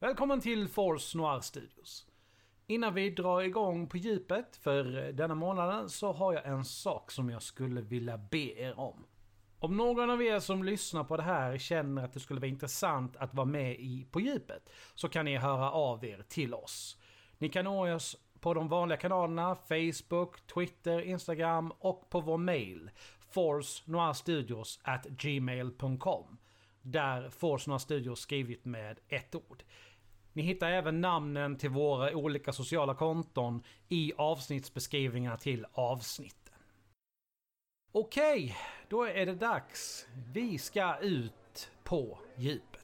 Välkommen till Force Noir Studios. Innan vi drar igång på djupet för eh, denna månaden så har jag en sak som jag skulle vilja be er om. Om någon av er som lyssnar på det här känner att det skulle vara intressant att vara med i På djupet så kan ni höra av er till oss. Ni kan nå oss på de vanliga kanalerna Facebook, Twitter, Instagram och på vår mail forcenoirstudios at gmail.com där Force Noir Studios skrivit med ett ord. Ni hittar även namnen till våra olika sociala konton i avsnittsbeskrivningarna till avsnitten. Okej, då är det dags. Vi ska ut på djupet.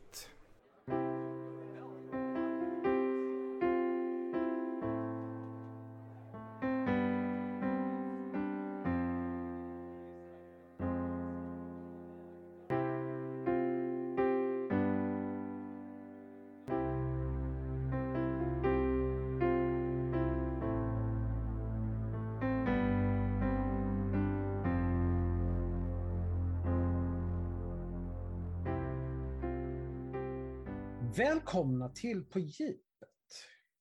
Välkomna till På djupet.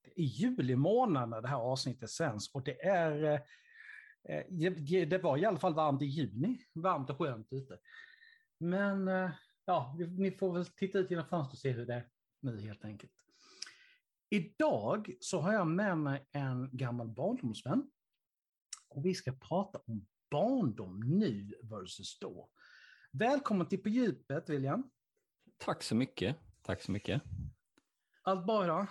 Det är juli månad när det här avsnittet sänds och det är eh, eh, det var i alla fall varmt i juni, varmt och skönt ute. Men eh, ja, ni får väl titta ut genom fönstret och se hur det är nu helt enkelt. Idag så har jag med mig en gammal barndomsvän. Och vi ska prata om barndom nu versus då. Välkommen till På djupet, William. Tack så mycket. Tack så mycket. Allt idag?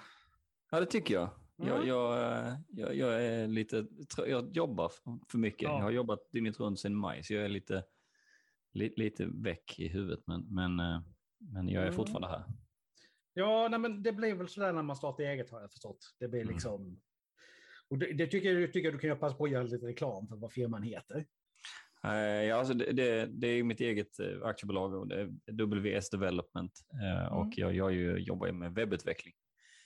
Ja, det tycker jag. Mm. Jag, jag, jag, jag är lite, jag jobbar för mycket. Ja. Jag har jobbat dygnet runt sedan maj, så jag är lite, lite, lite väck i huvudet. Men, men, eh, men jag är Mm. fortfarande här. Ja, nej, men det blir väl sådär när man startar eget har jag förstått. Det blir Mm. liksom... Och det, det tycker, jag, tycker jag du kan passa på att göra lite reklam för vad firman heter. Eh, Ja, alltså det, det, det är mitt eget eh, aktiebolag och det är WS Development. eh, Och Mm. jag, jag ju jobbar ju med webbutveckling.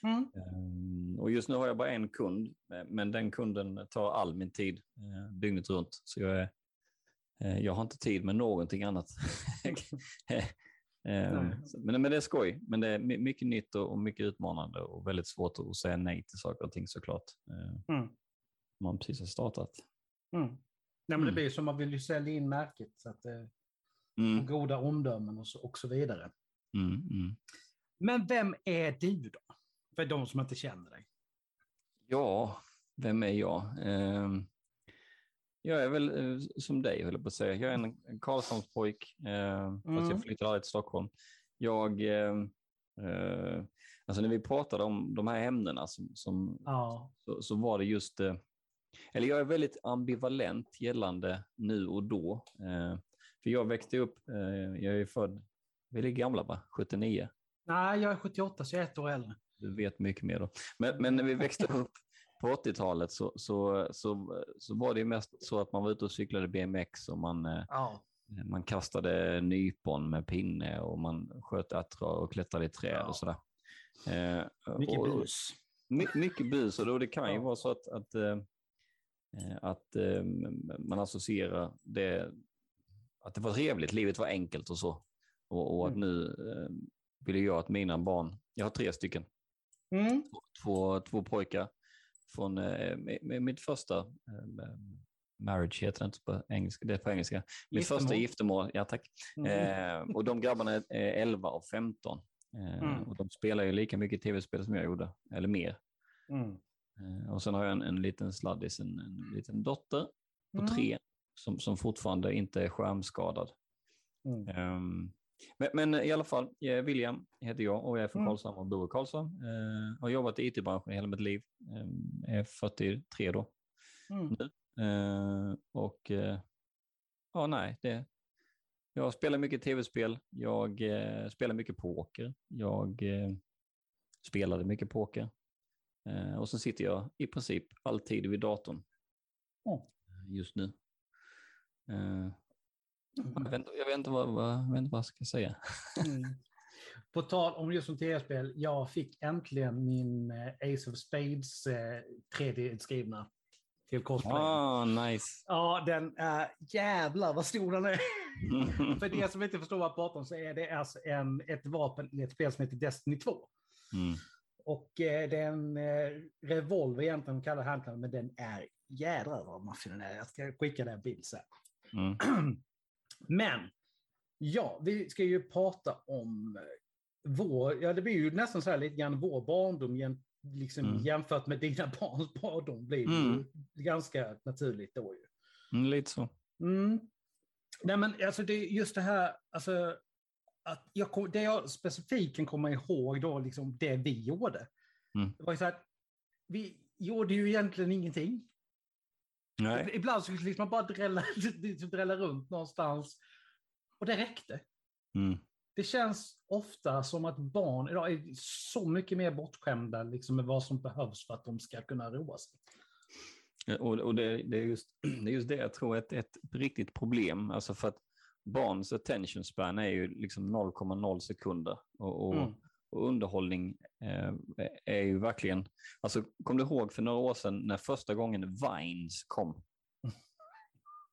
Mm. Och just nu har jag bara en kund, men den kunden tar all min tid dygnet runt. Så jag, är, jag har inte tid med någonting annat. Men, men det är skoj. Men det är my- mycket nytt och, mycket utmanande och väldigt svårt att säga nej till saker och ting såklart. Mm. Man precis har startat. Mm. Nej, men det Mm. blir som man vill ju sälja in märket så att det Mm, får goda omdömen och så, och så vidare. mm, mm. Men vem är du då? För de som inte känner dig. Ja, vem är jag? Eh, jag är väl eh, som dig, höll jag på att säga. Jag är en, Karlshamnspojk, eh, fast Mm. jag flyttade aldrig till Stockholm. Jag, eh, eh, alltså när vi pratade om de här ämnena som, som, Ja. så, så var det just, eh, eller jag är väldigt ambivalent gällande nu och då. Eh, för jag växte upp, eh, jag är född, vi är gamla va? 79? Nej, jag är 78 så jag är ett år äldre. Du vet mycket mer då. Men, men när vi växte upp på 80-talet så, så, så, så var det ju mest så att man var ute och cyklade BMX och man, eh, Ja. man kastade nypon med pinne och man sköt attra och klättrade i träd Ja. och sådär. Eh, Mycket och, bus. My, mycket bus och då det kan ju Ja. vara så att, att, eh, att eh, man associerar det, att det var trevligt, livet var enkelt och så. Och, och att Mm. nu eh, vill jag att mina barn, jag har tre stycken, Mm. två, två pojkar från eh, med, mitt första eh, marriage heter det inte på engelska, det är på engelska. Mitt Giftermål. första giftermål, ja tack. Mm. Eh, och de grabbarna är eh, 11 och 15. Eh, Mm. Och de spelar ju lika mycket tv-spel som jag gjorde, eller mer. Mm. Eh, och sen har jag en, en liten sladdis, en, en liten dotter på Mm. tre som, som fortfarande inte är skärmskadad. Mm. Ehm, men, men i alla fall, eh, William heter jag och jag är från Mm. Karlshamn och bor i Karlshamn. Eh, har jobbat i it-branschen hela mitt liv. Eh, är 43 då. Mm. Eh, och eh, ja, nej, det, jag spelar mycket tv-spel. Jag spelar mycket poker. Jag spelade mycket poker. Eh, och så sitter jag i princip alltid vid datorn Mm. just nu. Eh, jag, vet, inte- jag, vet inte vad, vad, jag vet inte vad jag ska säga. Mm. På tal om just som tv-spel, jag fick äntligen min Ace of Spades eh, 3D-utskrivna till cosplay. Ah, nice. Ja, den är jävlar vad stor den är. För er som inte förstår vad jag pratar om så är det alltså en, ett vapen i ett spel som heter Destiny 2. Mm. Och eh, det är en eh, revolver egentligen, kallar handknappen, men den är jädrar vad maffig den är. Jag ska skicka dig en bild sen. Mm. Men, ja, vi ska ju prata om eh, vår, ja det blir ju nästan så här lite grann vår barndom liksom Mm. jämfört med dina barns barndom blir Mm. ganska naturligt då ju. Mm, lite så. Mm. Nej men alltså det just det här, alltså, att jag, det jag specifikt kan komma ihåg då, liksom det vi gjorde. Mm. Det var ju så att vi gjorde ju egentligen ingenting. Nej. Ibland så liksom man bara drälla, drälla runt någonstans. Och det räckte. Mm. Det känns ofta som att barn idag är så mycket mer bortskämda liksom, med vad som behövs för att de ska kunna roa sig. Och, och det, det, är just, det är just det jag tror är ett, ett riktigt problem. Alltså för att barns attention span är ju liksom 0,0 sekunder. Och, och, Mm. och underhållning eh, är ju verkligen... Alltså, kom du ihåg för några år sedan när första gången Vines kom?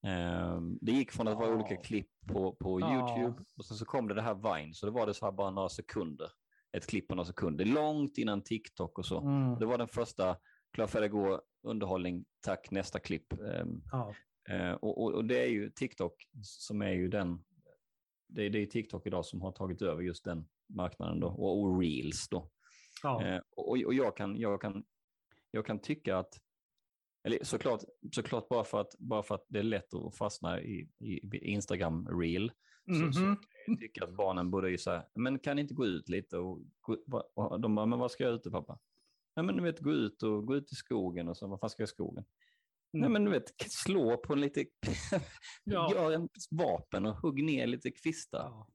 Eh, det gick från att vara Ja. olika klipp på, på Ja. YouTube och sen så kom det det här Vine, så det var det så här bara några sekunder. Ett klipp på några sekunder, långt innan TikTok och så. Mm. Det var den första, klar färdig gå, underhållning, tack, nästa klipp. Ehm, Ja. Eh, och, och, det är ju TikTok som är ju den, det är, det är TikTok idag som har tagit över just den marknaden då, och, och reels då. Ja. Eh, och, och jag kan, jag, kan, jag kan tycka att, eller såklart, såklart bara, för att, bara för att det är lätt att fastna i, i Instagram-reel, så, så Mhm. kan jag tycka att barnen borde ju säga, men kan ni inte gå ut lite? Och, och de bara, men vad ska jag ute pappa? Nej men du vet, gå ut och gå ut i skogen och så, vad fan ska jag i skogen? Nej Mm. men du vet, slå på en lite, Ja. gör en vapen och hugg ner lite kvistar. Ja.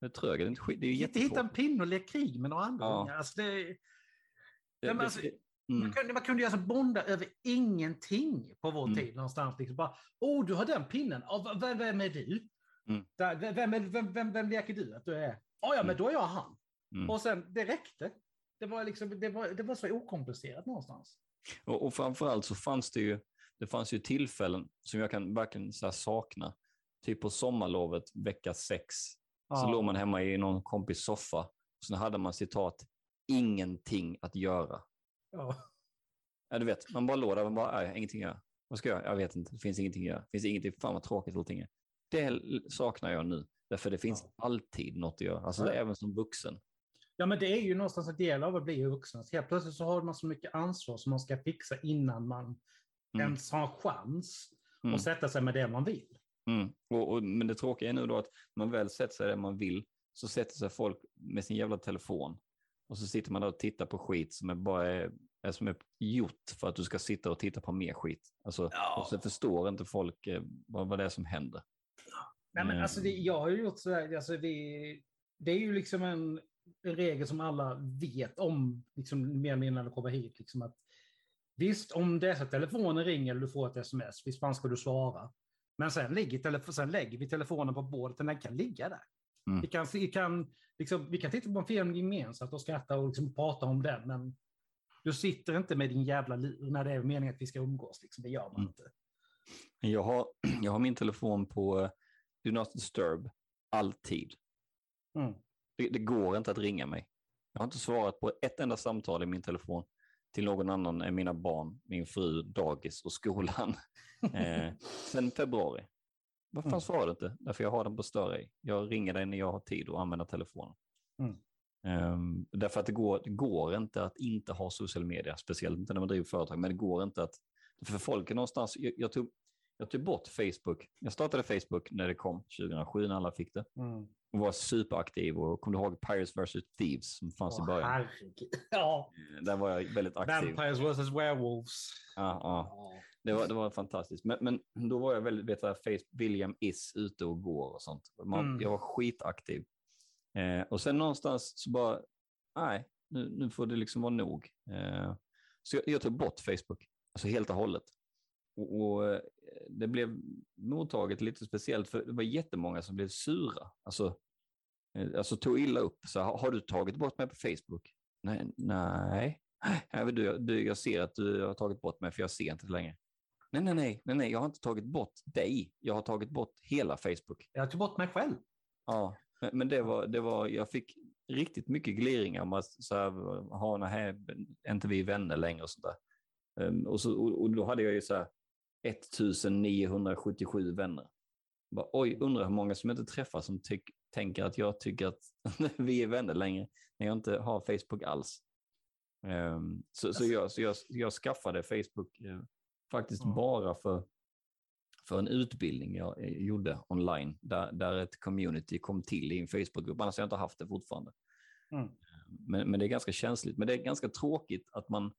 Det är trög, det är, inte skit, det är ju Hitta, en pinne och leka krig med några andra Ja. Alltså det, Det- men det- alltså- det- man, mm. kunde, man kunde ju alltså bonda över ingenting på vår Mm. tid någonstans. Liksom bara, oh, du har den pinnen. Oh, vem, vem är du? Mm. Där, vem, vem, vem, vem, vem leker du att du är? Oh, ja, men Mm. då är jag han. Mm. Och sen, det räckte. Det var, liksom, det var, det var så okomplicerat någonstans. Och, och framförallt så fanns det ju, det fanns ju tillfällen som jag kan verkligen så sakna. Typ på sommarlovet vecka sex. Så låg man hemma i någon kompis soffa. Och så hade man citat, ingenting att göra. Ja. Ja, du vet, man bara låg där och bara, nej, ingenting att göra. Vad ska jag göra? Jag vet inte, det finns ingenting att göra. Det finns ingenting, fan vad tråkigt allting är. Det saknar jag nu. Därför det finns Ja. alltid något att göra. Alltså Ja. även som vuxen. ja, men det är ju någonstans en del av att bli vuxen. Så helt plötsligt så har man så mycket ansvar som man ska fixa innan man Mm. ens har en chans Mm. att sätta sig med det man vill. Mm. Och, och, men det tråkiga är nu då att man väl sätter sig där man vill, så sätter sig folk med sin jävla telefon. Och så sitter man där och tittar på skit som är bara är, som är gjort för att du ska sitta och titta på mer skit. Alltså, Ja. Och så förstår inte folk eh, vad, vad det är som händer. Nej, men Mm. alltså det, jag har ju gjort så här, alltså det, det är ju liksom en, en regel som alla vet om, liksom mer eller mindre när de kommer hit. Liksom att, visst, om det är så att telefonen ringer eller du får ett sms, visst fan ska du svara. Men sen, ligger sen lägger vi telefonen på bordet den kan ligga där. Mm. Vi, kan, vi, kan, liksom, vi kan titta på en film gemensamt och skratta och liksom prata om den, men du sitter inte med din jävla lur när det är meningen att vi ska umgås. Liksom. Det gör man Mm. inte. Jag har, jag har min telefon på eh, Do Not Disturb alltid. Mm. Det, det går inte att ringa mig. Jag har inte svarat på ett enda samtal i min telefon till någon annan än mina barn, min fru, dagis och skolan. eh, sen februari. Varför Mm. svarar du inte? Därför jag har den på större. Jag ringer dig när jag har tid att använda telefonen. Mm. Ehm, därför att det går, det går inte att inte ha social media, speciellt inte när man driver företag, men det går inte att, för folk är någonstans, jag, jag, tog, jag tog bort Facebook. Jag startade Facebook när det kom, 2007 när alla fick det, Mm. Och var superaktiv och kom du ihåg Pirates vs. Thieves som fanns i Åh, början? herregud. Ja, Eh, Där var jag väldigt aktiv. Vampires vs. Werewolves. Ja, ja. Det, var, det var fantastiskt. Men, men då var jag väldigt, vet jag, face, William is ute och går och sånt. Man, Mm. Jag var skitaktiv. Eh, och sen någonstans så bara, nej, nu, nu får det liksom vara nog. Eh, så jag, jag tog bort Facebook, alltså helt och hållet. Och, och eh, det blev mottaget lite speciellt, för det var jättemånga som blev sura. Alltså, eh, alltså tog illa upp. Så, har, du tagit bort mig på Facebook? Nej, nej. Du, du, jag ser att du har tagit bort mig för jag ser inte längre. Nej, nej, nej, nej, nej, jag har inte tagit bort dig. Jag har tagit bort hela Facebook. Jag tog bort mig själv. Ja, men, men det var, det var, jag fick, riktigt mycket gliringar om att så här, ha, nej, är inte vi vänner längre och sånt där. Um, och, så, och, och, då hade jag ju så här 1977 vänner. Bara, Oj, undrar hur många som inte träffar som tänker att jag tycker att vi är vänner längre när jag inte har Facebook alls. Um, så, så, jag, så jag, jag skaffade Facebook uh, faktiskt mm. bara för, för en utbildning jag, jag gjorde online, där, där ett community kom till i en Facebookgrupp. Annars har jag inte haft det fortfarande. Mm. Men, men det är ganska känsligt. Men det är ganska tråkigt att man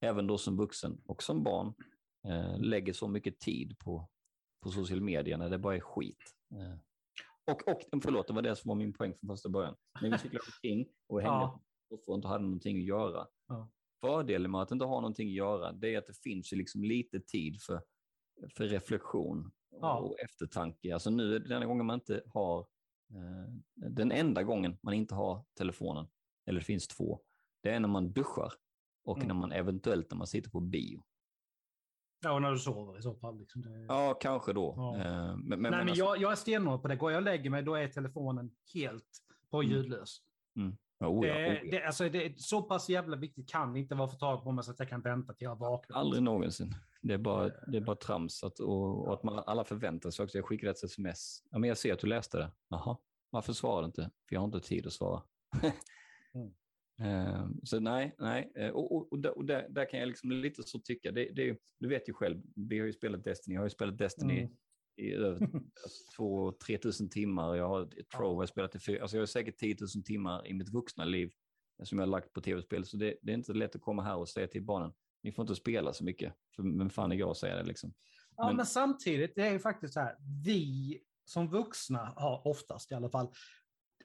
även då som vuxen och som barn eh, lägger så mycket tid på, på social media när det bara är skit. Eh. Och, och förlåt, det var det som var min poäng från första början. När vi cyklade omkring och hängde ja. och inte hade någonting att göra. Ja. Fördelen med att inte ha någonting att göra, det är att det finns liksom lite tid för, för reflektion ja. och eftertanke. Alltså nu är det den gången man inte har, eh, den enda gången man inte har telefonen, eller det finns två, det är när man duschar och mm. när man eventuellt när man sitter på bio. Ja, och när du sover i så fall. Liksom. Det... Ja, kanske då. Ja. Eh, men, men, Nej, men alltså... jag, jag är stenhård på det. Går jag och lägger mig, då är telefonen helt på mm. ljudlös. Mm. Oh, ja, oh, ja. Det, alltså, det är så pass jävla viktigt kan det inte vara för tag på mig så att jag kan vänta till jag vaknar. Aldrig någonsin. Det är bara, det är bara trams att, och, och att man, alla förväntar sig också. Jag skickade ett sms. Ja, men jag ser att du läste det. Jaha, varför svarar du inte? För jag har inte tid att svara. mm. Ehm, så nej, nej. Eh, och, och, och, där, där, kan jag liksom lite så tycka. Det, det, du vet ju själv, vi har ju spelat Destiny. Jag har ju spelat Destiny mm. i över 2-3 tusen timmar. Jag har Trove, jag spelat i fyra. Alltså jag har säkert 10 000 timmar i mitt vuxna liv som jag har lagt på tv-spel. Så det, det, är inte lätt att komma här och säga till barnen, ni får inte spela så mycket. För vem fan är jag att säga det liksom? Ja, men, men samtidigt, det är ju faktiskt så här, vi som vuxna har oftast i alla fall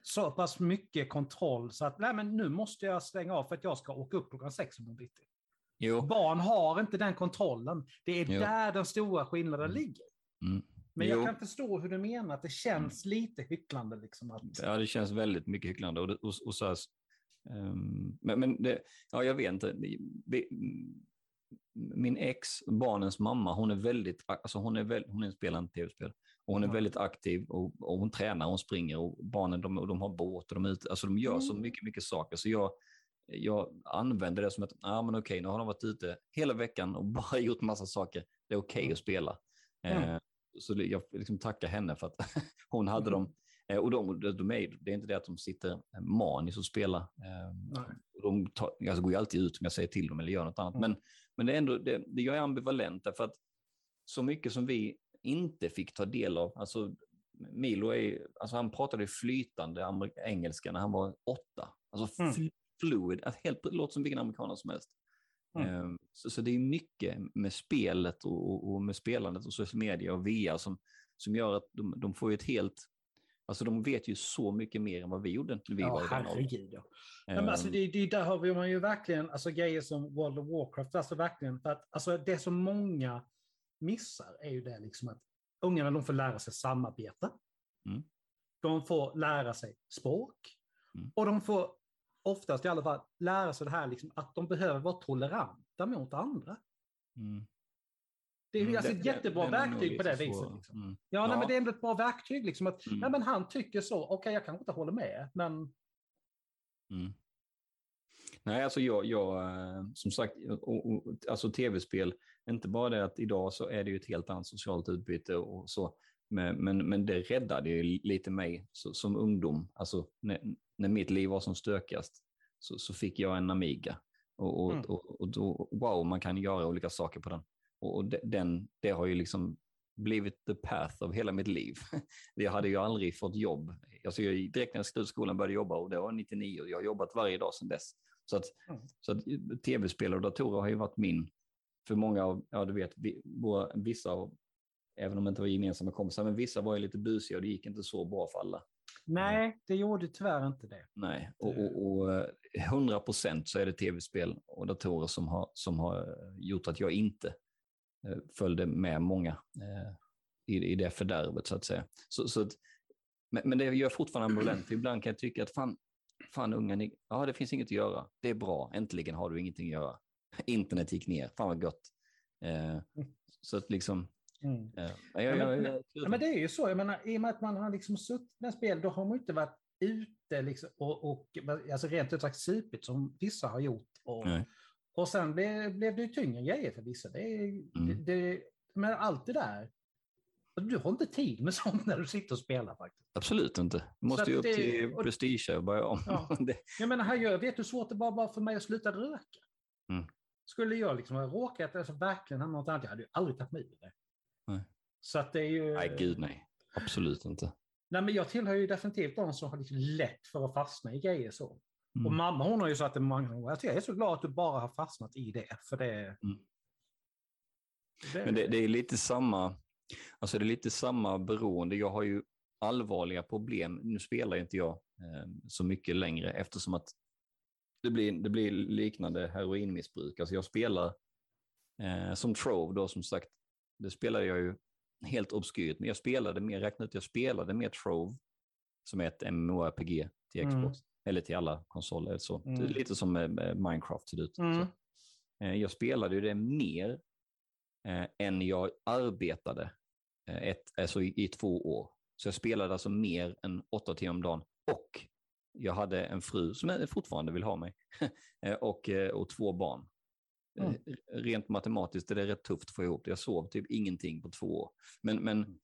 så pass mycket kontroll så att nej, men nu måste jag stänga av för att jag ska åka upp klockan sex imorgon bitti. Barn har inte den kontrollen. Det är jo. där den stora skillnaden mm. ligger. Mm. Men jo. jag kan förstå hur du menar, att det känns mm. lite hycklande. Liksom att... Ja, det känns väldigt mycket hycklande. Och, och, och så här, um, men men det, ja, jag vet inte. Det, min ex, barnens mamma, hon är väldigt, alltså hon är, väl, hon är spelande tv-spel. Och hon är väldigt aktiv och, och, hon tränar, hon springer och barnen de, de har båt och de, ut, alltså de gör mm. så mycket, mycket saker. Så jag, jag använder det som att, ja ah, men okej, nu har de varit ute hela veckan och bara gjort massa saker. Det är okej okay att spela. Mm. Eh, så jag liksom tackar henne för att hon hade mm. dem. Eh, och de, de är, det är inte det att de sitter maniskt och spelar. Eh, de tar, alltså går ju alltid ut om jag säger till dem eller gör något annat. Mm. Men, men det är ändå, det, det, jag är ambivalent därför att så mycket som vi inte fick ta del av. Alltså, Milo är, alltså han pratade flytande engelska när han var åtta. Alltså mm. fluid, alltså helt, låter som vilken amerikan som helst. Mm. Um, så, så, det är mycket med spelet och, och, med spelandet och social media och VR som, som gör att de, de får ett helt Alltså de vet ju så mycket mer än vad vi gjorde när vi ja, var i den herregud, ja. Men alltså det, det, där har vi man ju verkligen, alltså grejer som World of Warcraft, alltså verkligen, för att alltså det är så många missar är ju det liksom att ungarna de får lära sig samarbeta. Mm. De får lära sig språk. Mm. Och de får oftast i alla fall lära sig det här liksom, att de behöver vara toleranta mot andra. Mm. Det är mm, alltså ett jättebra det, verktyg på det viset. Liksom. Mm. Ja, nej, men det är ändå ett bra verktyg. Liksom, att, mm. nej, men han tycker så, okej okay, jag kanske inte håller med, men... Nej, alltså jag, jag eh, som sagt, och, och, alltså tv-spel, inte bara det att idag så är det ju ett helt annat socialt utbyte och så, men, men, men det räddade ju lite mig så, som ungdom. Alltså när, när mitt liv var som stökigast så, så fick jag en Amiga. Och, och, mm. och, och då, wow, man kan göra olika saker på den. Och, och den, det har ju liksom blivit the path av hela mitt liv. Jag hade ju aldrig fått jobb. Alltså jag, direkt när jag slutade skolan började jobba och det var 99 och jag har jobbat varje dag sedan dess. Så att, mm. så att tv-spel och datorer har ju varit min, för många av, ja du vet, vi, våra, vissa av, även om det inte var gemensamma kompisar, men vissa var ju lite busiga och det gick inte så bra för alla. Nej, det gjorde tyvärr inte det. Nej, och, och, och 100 procent så är det tv-spel och datorer som har, som har gjort att jag inte eh, följde med många eh, i, i det fördärvet så att säga. Så, så att, men, men det gör fortfarande ambivalent, ibland kan jag tycka att fan, fan ungen, ja det finns inget att göra. Det är bra, äntligen har du ingenting att göra. Internet gick ner, fan vad gott. Eh, så att liksom, Mm. Ja, ja, ja, men, men, det är ju så, jag menar, i och med att man har liksom suttit med spel, då har man inte varit ute liksom, och, och alltså rent ut sagt supit som vissa har gjort. Och, Nej. och sen blev, blev det ju tyngre grejer för vissa. Det, Mm. det, det, men allt det där, du har inte tid med sånt när du sitter och spelar faktiskt. Absolut inte. Du måste ju upp det- till och- prestige och börja om. Ja. det, Jag menar, här gör, vet du hur svårt det var bara för mig att sluta röka? Mm. Skulle jag liksom ha råkat, alltså verkligen ha något annat, jag hade ju aldrig tagit mig ur det. Nej. Så att det är ju... nej, gud nej. Absolut inte. Nej, men jag tillhör ju definitivt de som har liksom lätt för att fastna i grejer så. Och Mm. mamma hon har ju sagt det många gånger, att jag är så glad att du bara har fastnat i det. För det... Mm. Men det, det är lite samma, alltså det är lite samma beroende. Jag har ju allvarliga problem. Nu spelar inte jag eh, så mycket längre eftersom att det blir, det blir liknande heroinmissbruk. Alltså jag spelar eh, som Trove då som sagt. Det spelade jag ju helt obskyrt, men jag spelade mer, räkna ut, jag spelade mer Trove som är ett MMORPG till Mm. Xbox. Eller till alla konsoler. Så. Mm. lite som eh, Minecraft ser ut. Mm. Eh, Jag spelade ju det mer eh, än jag arbetade ett, alltså i, i två år. Så jag spelade alltså mer än åtta timmar om dagen. Och jag hade en fru som fortfarande vill ha mig. Eh, och, eh, och två barn. Eh, Mm. Rent matematiskt är det rätt tufft att få ihop det. Jag sov typ ingenting på två år. Men, men, Mm.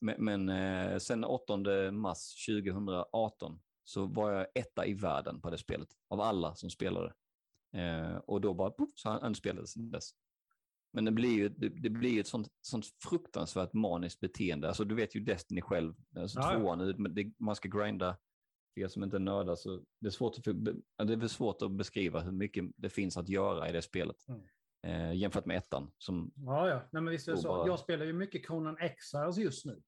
men, men eh, sen 8 mars 2018 så var jag etta i världen på det spelet. Av alla som spelade. Eh, och då bara, poof, så anspelades dess. Men det blir ju, det, det blir ett sånt, sånt fruktansvärt maniskt beteende. Alltså du vet ju Destiny själv, alltså Ja, tvåan, det, man ska grinda, för er som inte är nördar, så det är, svårt att, det är svårt att beskriva hur mycket det finns att göra i det spelet. Mm. Eh, jämfört med ettan. Som, Ja, ja. Nej, men visst är det så. bara- Jag spelar ju mycket Conan Exiles just nu.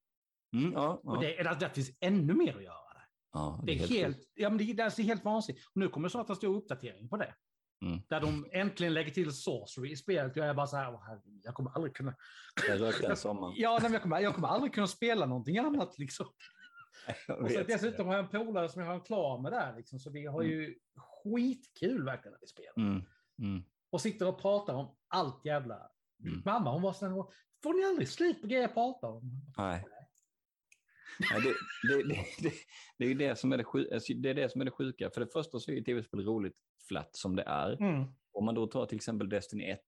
mm, ja, ja, Och det, är, det finns ännu mer att göra. Där. ja, Det är helt, sjukt. ja, men det, det är helt vansinnigt. Och nu kommer snart en stor uppdatering på det. Mm. Där de äntligen lägger till sorcery i spelet. Jag är bara så här, "Åh, herregud, jag kommer aldrig kunna... Jag rökte en sommar. Ja, nej, jag, kommer, jag kommer aldrig kunna spela någonting annat liksom. Och så dessutom har jag en polare som jag har en klar med där liksom. Så vi har ju skitkul verkligen när vi spelar. Mm, mm, Och sitter och pratar om allt jävla... Mm. Mamma hon var sån får ni aldrig slut på grejer jag pratar om? nej. Nej, det, det, det, det, det är det som är det, sju, alltså, det är det som är det sjuka. För det första så är tv-spel roligt flat som det är. Mm. Om man då tar till exempel Destiny 1,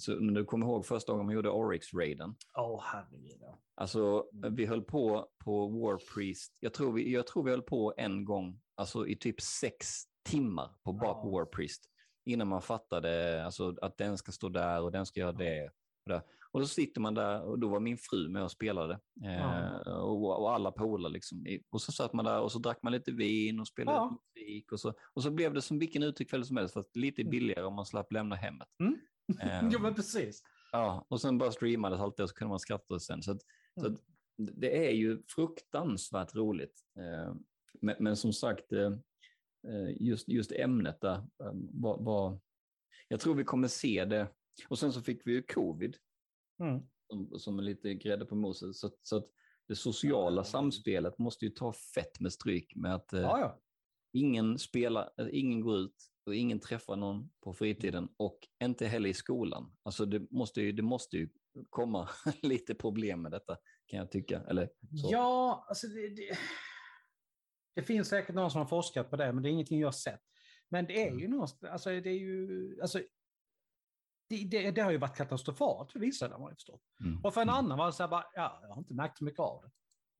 så du kommer ihåg första gången man gjorde Oryx-raiden. Åh herregud. ja. Alltså vi höll på på War Priest, jag tror vi, jag tror vi höll på en gång, alltså i typ sex timmar på bara Ja. War Priest. Innan man fattade alltså, att den ska stå där och den ska göra det. Och, där. Och då sitter man där och då var min fru med och spelade. Eh, Ja. och, och alla polare liksom. Och så satt man där och så drack man lite vin och spelade Ja. musik. Och så, och så blev det som vilken utekväll som helst, fast lite billigare om man slapp lämna hemmet. Mm. Eh, Jo men precis. Ja, och sen bara streamades allt det och så kunde man skratta sen. Så, att, så Mm. att det är ju fruktansvärt roligt. Eh, men, men som sagt, eh, eh, just, just ämnet där var, var... Jag tror vi kommer se det. Och sen så fick vi ju covid Mm. som, som lite grädde på moset. Så, så att det sociala Ja. samspelet måste ju ta fett med stryk med att eh, Ja, ja. ingen spelar, eh, ingen går ut och ingen träffar någon på fritiden och inte heller i skolan. Alltså det måste ju, det måste ju komma lite problem med detta kan jag tycka. Eller så. Ja, alltså det, det, det finns säkert någon som har forskat på det, men det är ingenting jag sett. Men det är Mm. ju någonstans, alltså det är ju, alltså, det, det, det har ju varit katastrofalt för vissa, har man ju förstått. Mm. Och för en Mm. annan var det så här bara, ja, jag har inte märkt så mycket av det.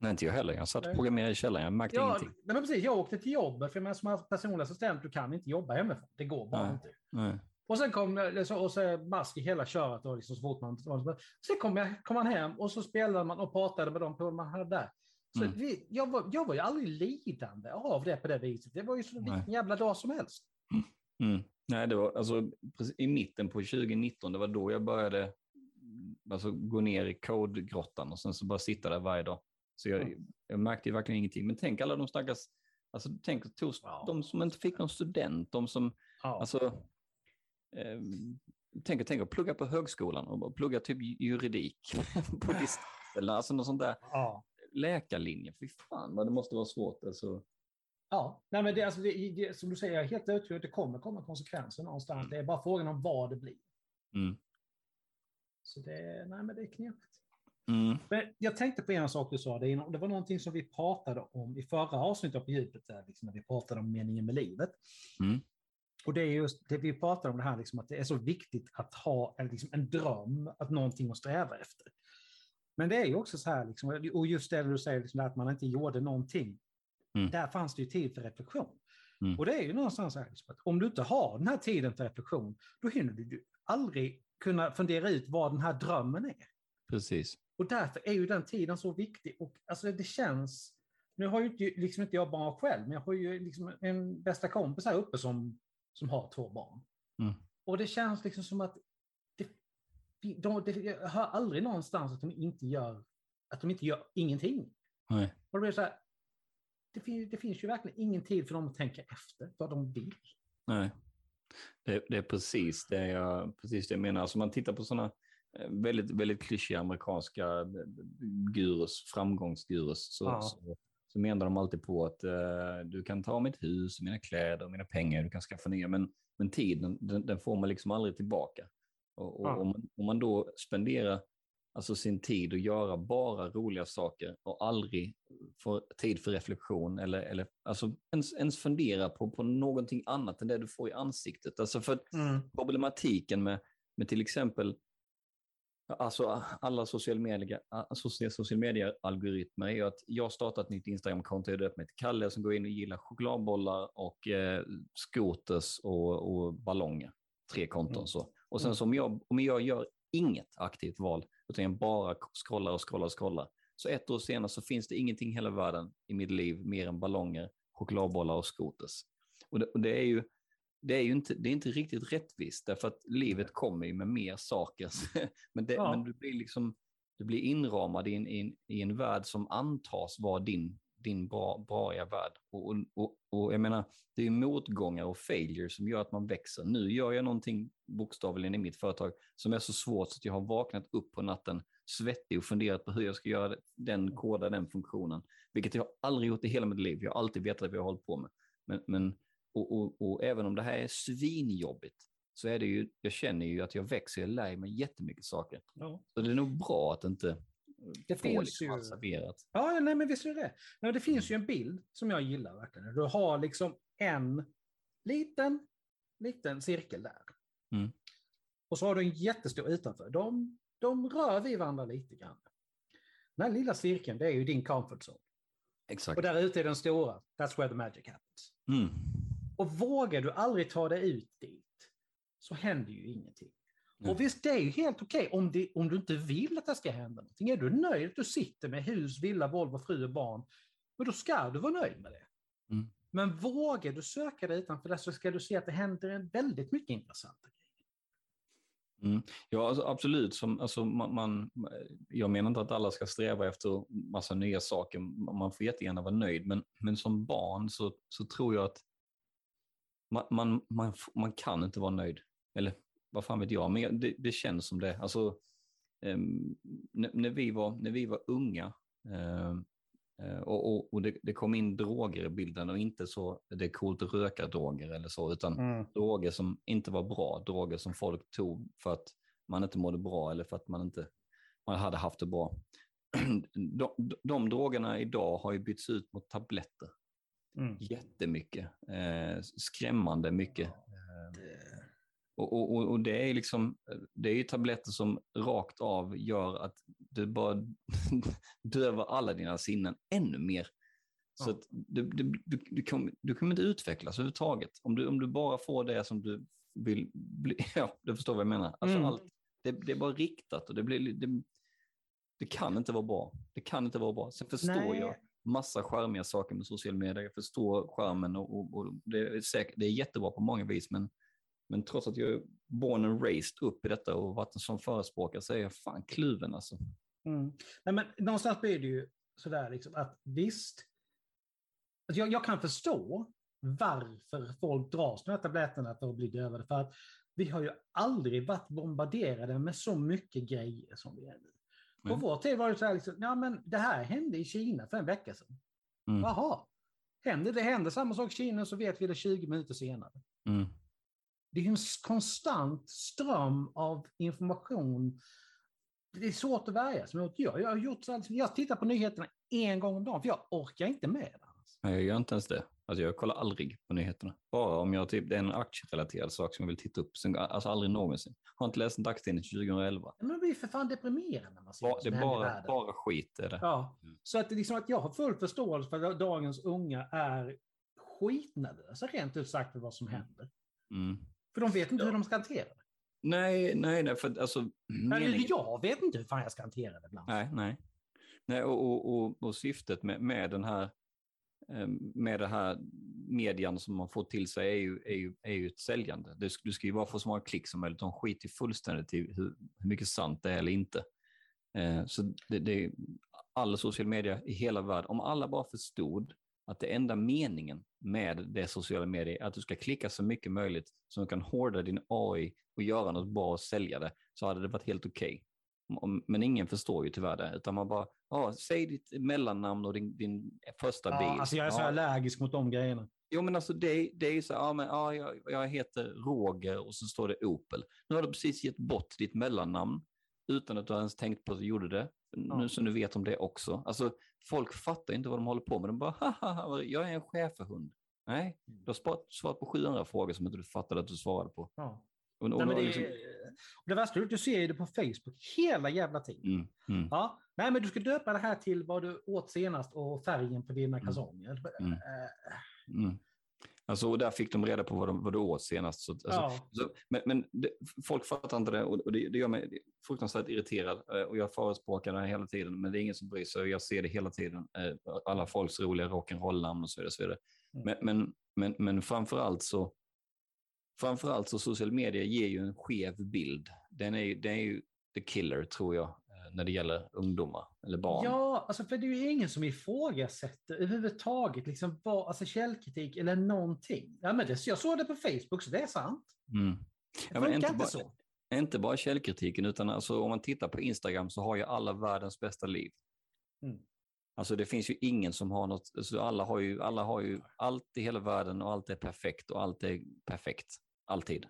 Nej, inte jag heller. Jag satt och programmerade i källaren. Jag märkte Ja, ingenting. nej, men precis, jag åkte till jobbet, för jag som personlig assistent, du kan inte jobba hemifrån. Det går bara Nej. inte. Nej. Och sen kom så, och så mask i hela köret och liksom så fort man... Sen kom, jag, kom man hem och så spelade man och pratade med de på man hade där. Så Mm. vi, jag, var, jag var ju aldrig lidande av det på det viset. Det var ju så vilken jävla dag som helst. Mm. Nej, det var alltså i mitten på 2019. Det var då jag började alltså, gå ner i kodgrottan och sen så bara sitta där varje dag. Så jag, Mm. jag märkte verkligen ingenting. Men tänk alla de stackars, alltså tänk tos- Ja. de som inte fick någon student, de som Ja. Alltså, eh, tänk, tänk att plugga på högskolan och plugga typ juridik på distans. Eller alltså något sånt där ja. läkarlinje. Fy fan vad det måste vara svårt. Alltså, Ja, nej men det, alltså det, det, som du säger, jag är helt övertygad att det kommer komma konsekvenser någonstans. Mm. Det är bara frågan om vad det blir. mm. Så det, nej men det är knepigt. Mm. Men jag tänkte på en sak du sa, det, det var någonting som vi pratade om i förra avsnittet av På djupet, där, liksom, när vi pratade om meningen med livet. Mm. Och det är just det vi pratar om det här, liksom, att det är så viktigt att ha en, liksom, en dröm, att någonting att sträva efter. Men det är ju också så här, liksom, och just det du säger, liksom, att man inte gjorde någonting. Mm. Där fanns det ju tid för reflektion. Mm. Och det är ju någonstans så här, att om du inte har den här tiden för reflektion, då hinner du aldrig kunna fundera ut vad den här drömmen är. Precis. Och därför är ju den tiden så viktig. Och alltså det känns, nu har ju inte, liksom inte jag barn själv, men jag har ju liksom en bästa kompis här uppe som, som har två barn. Mm. Och det känns liksom som att det, de, det, jag hör aldrig någonstans att de inte gör, att de inte gör ingenting. Nej. Och det, blir så här, det, finns, det finns ju verkligen ingen tid för dem att tänka efter vad de vill. Nej. Det, det är precis det, jag, precis det jag menar. Alltså man tittar på sådana väldigt, väldigt klyschiga amerikanska eh, gurus, framgångsgurus, så, Ja. så, så menar de alltid på att eh, du kan ta mitt hus, mina kläder, mina pengar, du kan skaffa nya, men, men tiden, den, den får man liksom aldrig tillbaka. Och, och Ja. om, man, om man då spenderar alltså sin tid att göra bara roliga saker och aldrig får tid för reflektion eller, eller alltså ens, ens fundera på, på någonting annat än det du får i ansiktet. Alltså för problematiken med, med till exempel alltså alla social media, alltså social media-algoritmer är ju att jag startar ett nytt Instagram-konto, jag döper mig till Kalle som går in och gillar chokladbollar och eh, scooters och, och ballonger. Tre konton Mm. så. Och sen Mm. så om jag, om jag gör inget aktivt val, utan jag bara scrollar och scrollar och scrollar, så ett år senare så finns det ingenting i hela världen i mitt liv mer än ballonger, chokladbollar och scooters. Och det, och det är ju det är ju inte, det är inte riktigt rättvist, därför att livet kommer ju med mer saker. men, det, Ja. men du blir liksom du blir inramad i en, i en, i en värld som antas vara din, din bra, braiga värld. Och, och, och, och jag menar, det är motgångar och failure som gör att man växer. Nu gör jag någonting bokstavligen i mitt företag som är så svårt så att jag har vaknat upp på natten svettig och funderat på hur jag ska göra den koda, den funktionen. Vilket jag aldrig gjort i hela mitt liv. Jag har alltid vetat vad jag har hållit på med. Men, men och, och, och även om det här är svinjobbigt så är det ju, jag känner ju att jag växer, jag lär mig jättemycket saker. Ja. Så det är nog bra att inte Det finns liksom ju- allt serverat. Ja, nej, men visst är det det. Nej, det finns ju en bild som jag gillar verkligen. Du har liksom en liten, liten cirkel där. Mm. Och så har du en jättestor utanför. De, de rör vid varandra lite grann. Den här lilla cirkeln, det är ju din comfort zone. Exakt. Och där ute är den stora. That's where the magic happens. Mm. Och vågar du aldrig ta dig ut dit så händer ju ingenting. Nej. Och visst, det är ju helt okej om, det, om du inte vill att det ska hända någonting. Är du nöjd att du sitter med hus, villa, Volvo, fru och barn, men då ska du vara nöjd med det. Mm. Men vågar du söka dig utanför det så ska du se att det händer en väldigt mycket intressanta grejer. Mm. Ja, alltså, absolut. Som, alltså, man, man, jag menar inte att alla ska sträva efter massa nya saker. Man får jättegärna vara nöjd. Men, men som barn så, så tror jag att man, man, man, man kan inte vara nöjd. Eller vad fan vet jag, men det, det känns som det. Alltså, ehm, när, när, vi var, när vi var unga ehm, eh, och, och, och det, det kom in droger i bilden och inte så det är coolt att röka droger eller så, utan droger som inte var bra, droger som folk tog för att man inte mådde bra eller för att man inte man hade haft det bra. De, de, de drogerna idag har ju bytts ut mot tabletter Mm. jättemycket. Eh, skrämmande mycket. Eh, och, och, och- det är liksom, det är ju tabletter som rakt av gör att du bara dövar alla dina sinnen ännu mer. Så Ja. att du, du, du, du, kommer, du kommer inte utvecklas överhuvudtaget. Om du, om du bara får det som du vill bli, ja, du förstår vad jag menar. Alltså Mm. allt, det, det är bara riktat och det blir, det, det kan inte vara bra. Det kan inte vara bra. Sen förstår Nej. jag massa skärmiga saker med sociala medier. Jag förstår skärmen och, och, och det, är säkert, det är jättebra på många vis, men, men trots att jag är born and raised upp i detta och varit en sån förespråkare så är jag fan kluven alltså. Mm. Nej, men någonstans blir det ju sådär liksom att visst, alltså jag, jag kan förstå varför folk dras med de här tabletterna för att bli dövade. För att vi har ju aldrig varit bombarderade med så mycket grejer som vi är nu. På Mm. vår tid var det så här, liksom, ja men det här hände i Kina för en vecka sedan. Mm. Jaha, händer det händer samma sak i Kina så vet vi det 20 minuter senare. Mm. Det är en konstant ström av information det är svårt att värja sig mot. Jag, jag har gjort jag tittar på nyheterna en gång om dagen, för jag orkar inte med det. Nej, jag gör inte ens det. Alltså jag kollar aldrig på nyheterna. Bara om jag typ, det är en aktierelaterad sak som jag vill titta upp. Alltså aldrig någonsin. Har inte läst en dagstidning 2011. Men det blir för fan deprimerande när man ser Ba, det är bara, bara skit är det. Ja, Mm. så att, liksom att jag har full förståelse för att dagens unga är skitnervösa rent ut sagt för vad som händer. Mm. För de vet inte hur de ska hantera det. Nej, nej, nej, för alltså... Meningen- jag vet inte hur fan jag ska hantera det ibland. Nej, nej. nej och, och, och, och syftet med, med den här eh, med det här median som man får till sig är ju, är ju, är ju ett säljande. Det, du ska ju bara få så många klick som möjligt. De skiter fullständigt i hur, hur mycket sant det är eller inte. Eh, så det, det är alla social media i hela världen, om alla bara förstod att det enda meningen med det sociala medier är att du ska klicka så mycket möjligt så du kan hårda din AI och göra något bra och sälja det, så hade det varit helt okej. Om- Men ingen förstår ju tyvärr det, utan man bara, ja, säg ditt mellannamn och din, din första bil. Ja, alltså jag är så Ja, allergisk mot de grejerna. Jo, men alltså det, det är ju så, ja, men, ja, jag, jag heter Roger och så står det Opel. Nu har du precis gett bort ditt mellannamn utan att du ens tänkt på att du gjorde det. Ja. Nu så nu vet om det också. Alltså, folk fattar inte vad de håller på med. De bara, haha, jag är en schäferhund. Nej, du har svarat på 700 frågor som inte du fattade att du svarade på. Ja. Och, och, Nej, men det, liksom, det värsta du ser det på Facebook hela jävla tiden. mm, mm, Ja. Nej, men du ska döpa det här till vad du åt senast och färgen på dina kalsonger. Mm. Eh, mm. Alltså, och där fick de reda på vad, de, vad du åt senast. Så, alltså, ja. Så, men men det, folk fattar inte det och, det, det gör mig fruktansvärt irriterad. eh, Och jag förespråkar det här hela tiden, men det är ingen som bryr sig. och Jag ser det hela tiden. eh, Alla folks roliga rock'n'roll-namn och så vidare. Så vidare. Mm. Men, men, men, men framförallt så framförallt så social media ger ju en skev bild. Den är, ju- den är ju the killer, tror jag, när det gäller ungdomar eller barn. Ja, alltså för det är ju ingen som ifrågasätter överhuvudtaget liksom vad, alltså källkritik eller någonting. Ja, men det, jag såg det på Facebook, så det är sant. Mm. Det Ja, funkar inte bara- så. Inte bara källkritiken, utan alltså, om man tittar på Instagram så har ju alla världens bästa liv. Mm. Alltså det finns ju ingen som har något, alltså alla, har ju, alla har ju allt i hela världen och allt är perfekt och allt är perfekt. Alltid.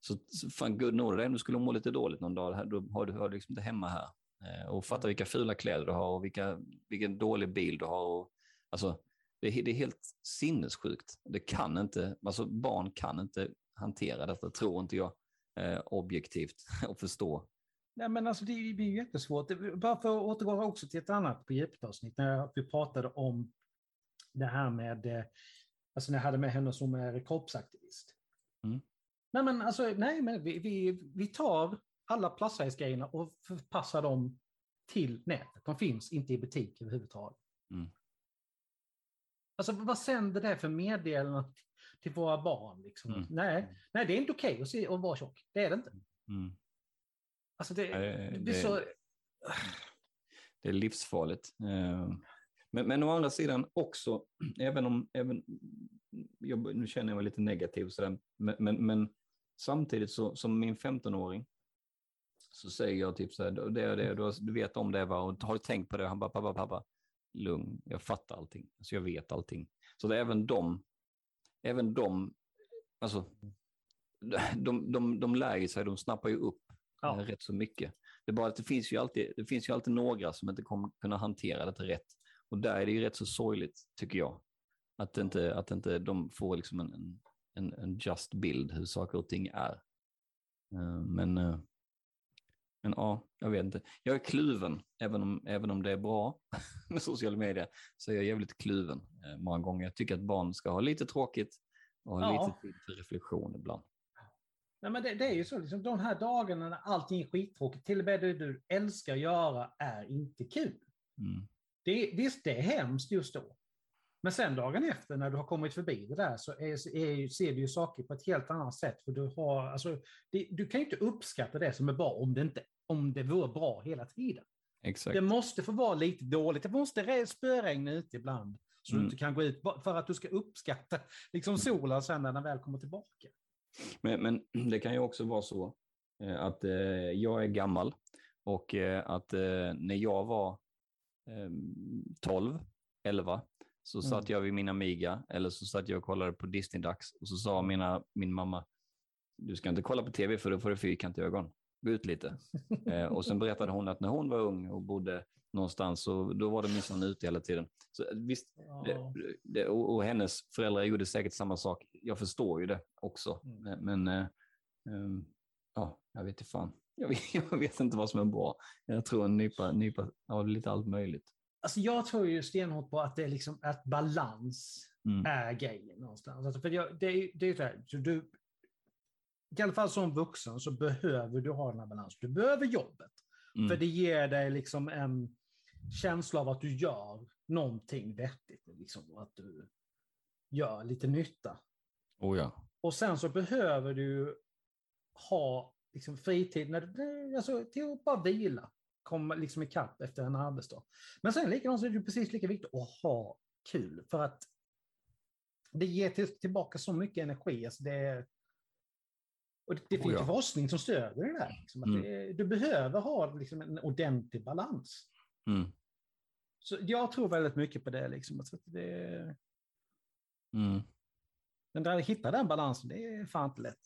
Så, fan good know det, om du skulle må lite dåligt någon dag, då har du, har du liksom inte hemma här. Eh, och fatta vilka fula kläder du har och vilka, vilken dålig bil du har. Och, alltså, det, är- det är helt sinnessjukt. Det kan inte, alltså barn kan inte hantera detta, tror inte jag, eh, objektivt och förstå. Nej, men alltså det blir ju jättesvårt. Bara för att återgå också till ett annat på djupet-avsnitt, när vi pratade om det här med, eh, alltså när jag hade med henne som är kroppsaktivist. Mm. Nej, men alltså, nej, men vi, vi, vi tar alla plus-size-grejerna och förpassar dem till nätet. De finns inte i butik överhuvudtaget. Mm. Alltså vad sänder det för meddelanden till våra barn? Liksom? Mm. Nej, nej, det är inte okej att, se, att vara tjock. Det är det inte. Mm. Alltså det, det blir det- så... Det är livsfarligt. Eh, Men, men å andra sidan också, även om, även, jag, nu känner jag mig lite negativ, så där, men, men, men samtidigt så, som min 15-åring, så säger jag typ så här, det och det, du, har- du vet om det va, och har du tänkt på det? Han bara, pappa, pappa, lugn, jag fattar allting, alltså jag vet allting. Så det är även de, även de, alltså, de, de, de lär ju sig, de snappar ju upp Ja. eh, rätt så mycket. Det är bara att det finns ju alltid, det finns ju alltid några som inte kommer kunna hantera det rätt. Och där är det ju rätt så sorgligt, tycker jag. Att inte, att inte de får liksom en, en, en, en just bild hur saker och ting är. Eh, Men, eh, men ja, jag vet inte. Jag är kluven, även om, även om det är bra med sociala medier, så är jag jävligt kluven eh, många gånger. Jag tycker att barn ska ha lite tråkigt och ha Ja. lite tid för reflektion ibland. Nej, men det, det är ju så, liksom, de här dagarna när allting är skittråkigt, till och med det du älskar att göra är inte kul. Mm. Det, visst, det är hemskt just då. Men sen dagen efter när du har kommit förbi det där så är, är, ser du ju saker på ett helt annat sätt. För du, har, alltså, det, du kan ju inte uppskatta det som är bra om det, inte, om det vore bra hela tiden. Exakt. Det måste få vara lite dåligt. Det måste re- spöregna ute ibland. Så Mm. du inte kan gå ut för att du ska uppskatta liksom solen sen när den väl kommer tillbaka. Men, men det kan ju också vara så eh, att eh, jag är gammal och eh, att eh, när jag var eh, 12, 11 så Mm. satt jag vid min Amiga eller så satt jag och kollade på Disney-dags och så sa mina, min mamma du ska inte kolla på tv för då får du fyrkantiga ögon. Gå ut lite. Eh, och sen berättade hon att när hon var ung och bodde någonstans, så då var det minsann ute hela tiden. Så eh, visst, det, det, och, och, hennes föräldrar gjorde säkert samma sak. Jag förstår ju det också. Mm. Men, eh, um, ja, jag vet inte fan. Jag vet, jag vet, inte vad som är bra. Jag tror en nypa, nypa av lite allt möjligt. Alltså jag tror ju stenhårt på att det är liksom att balans mm. är grejen någonstans. Alltså för jag, det, är, det är så här, så du, i alla fall som vuxen så behöver du ha den här balansen. Du behöver jobbet. Mm. För det ger dig liksom en känsla av att du gör någonting vettigt. Liksom, att du gör lite nytta. Oh ja. Och sen så behöver du ha liksom, fritid när du, alltså, till att bara vila. Komma liksom ikapp efter en arbetsdag. Men sen likadant så är det precis lika viktigt att ha kul. För att det ger till, tillbaka så mycket energi. Alltså det, och det, det finns oh ja. forskning som stöder det där. Liksom, mm. det, du behöver ha liksom, en ordentlig balans. Mm. Så jag tror väldigt mycket på det. Liksom, att det mm. Men där hitta den balansen, det är fan inte lätt.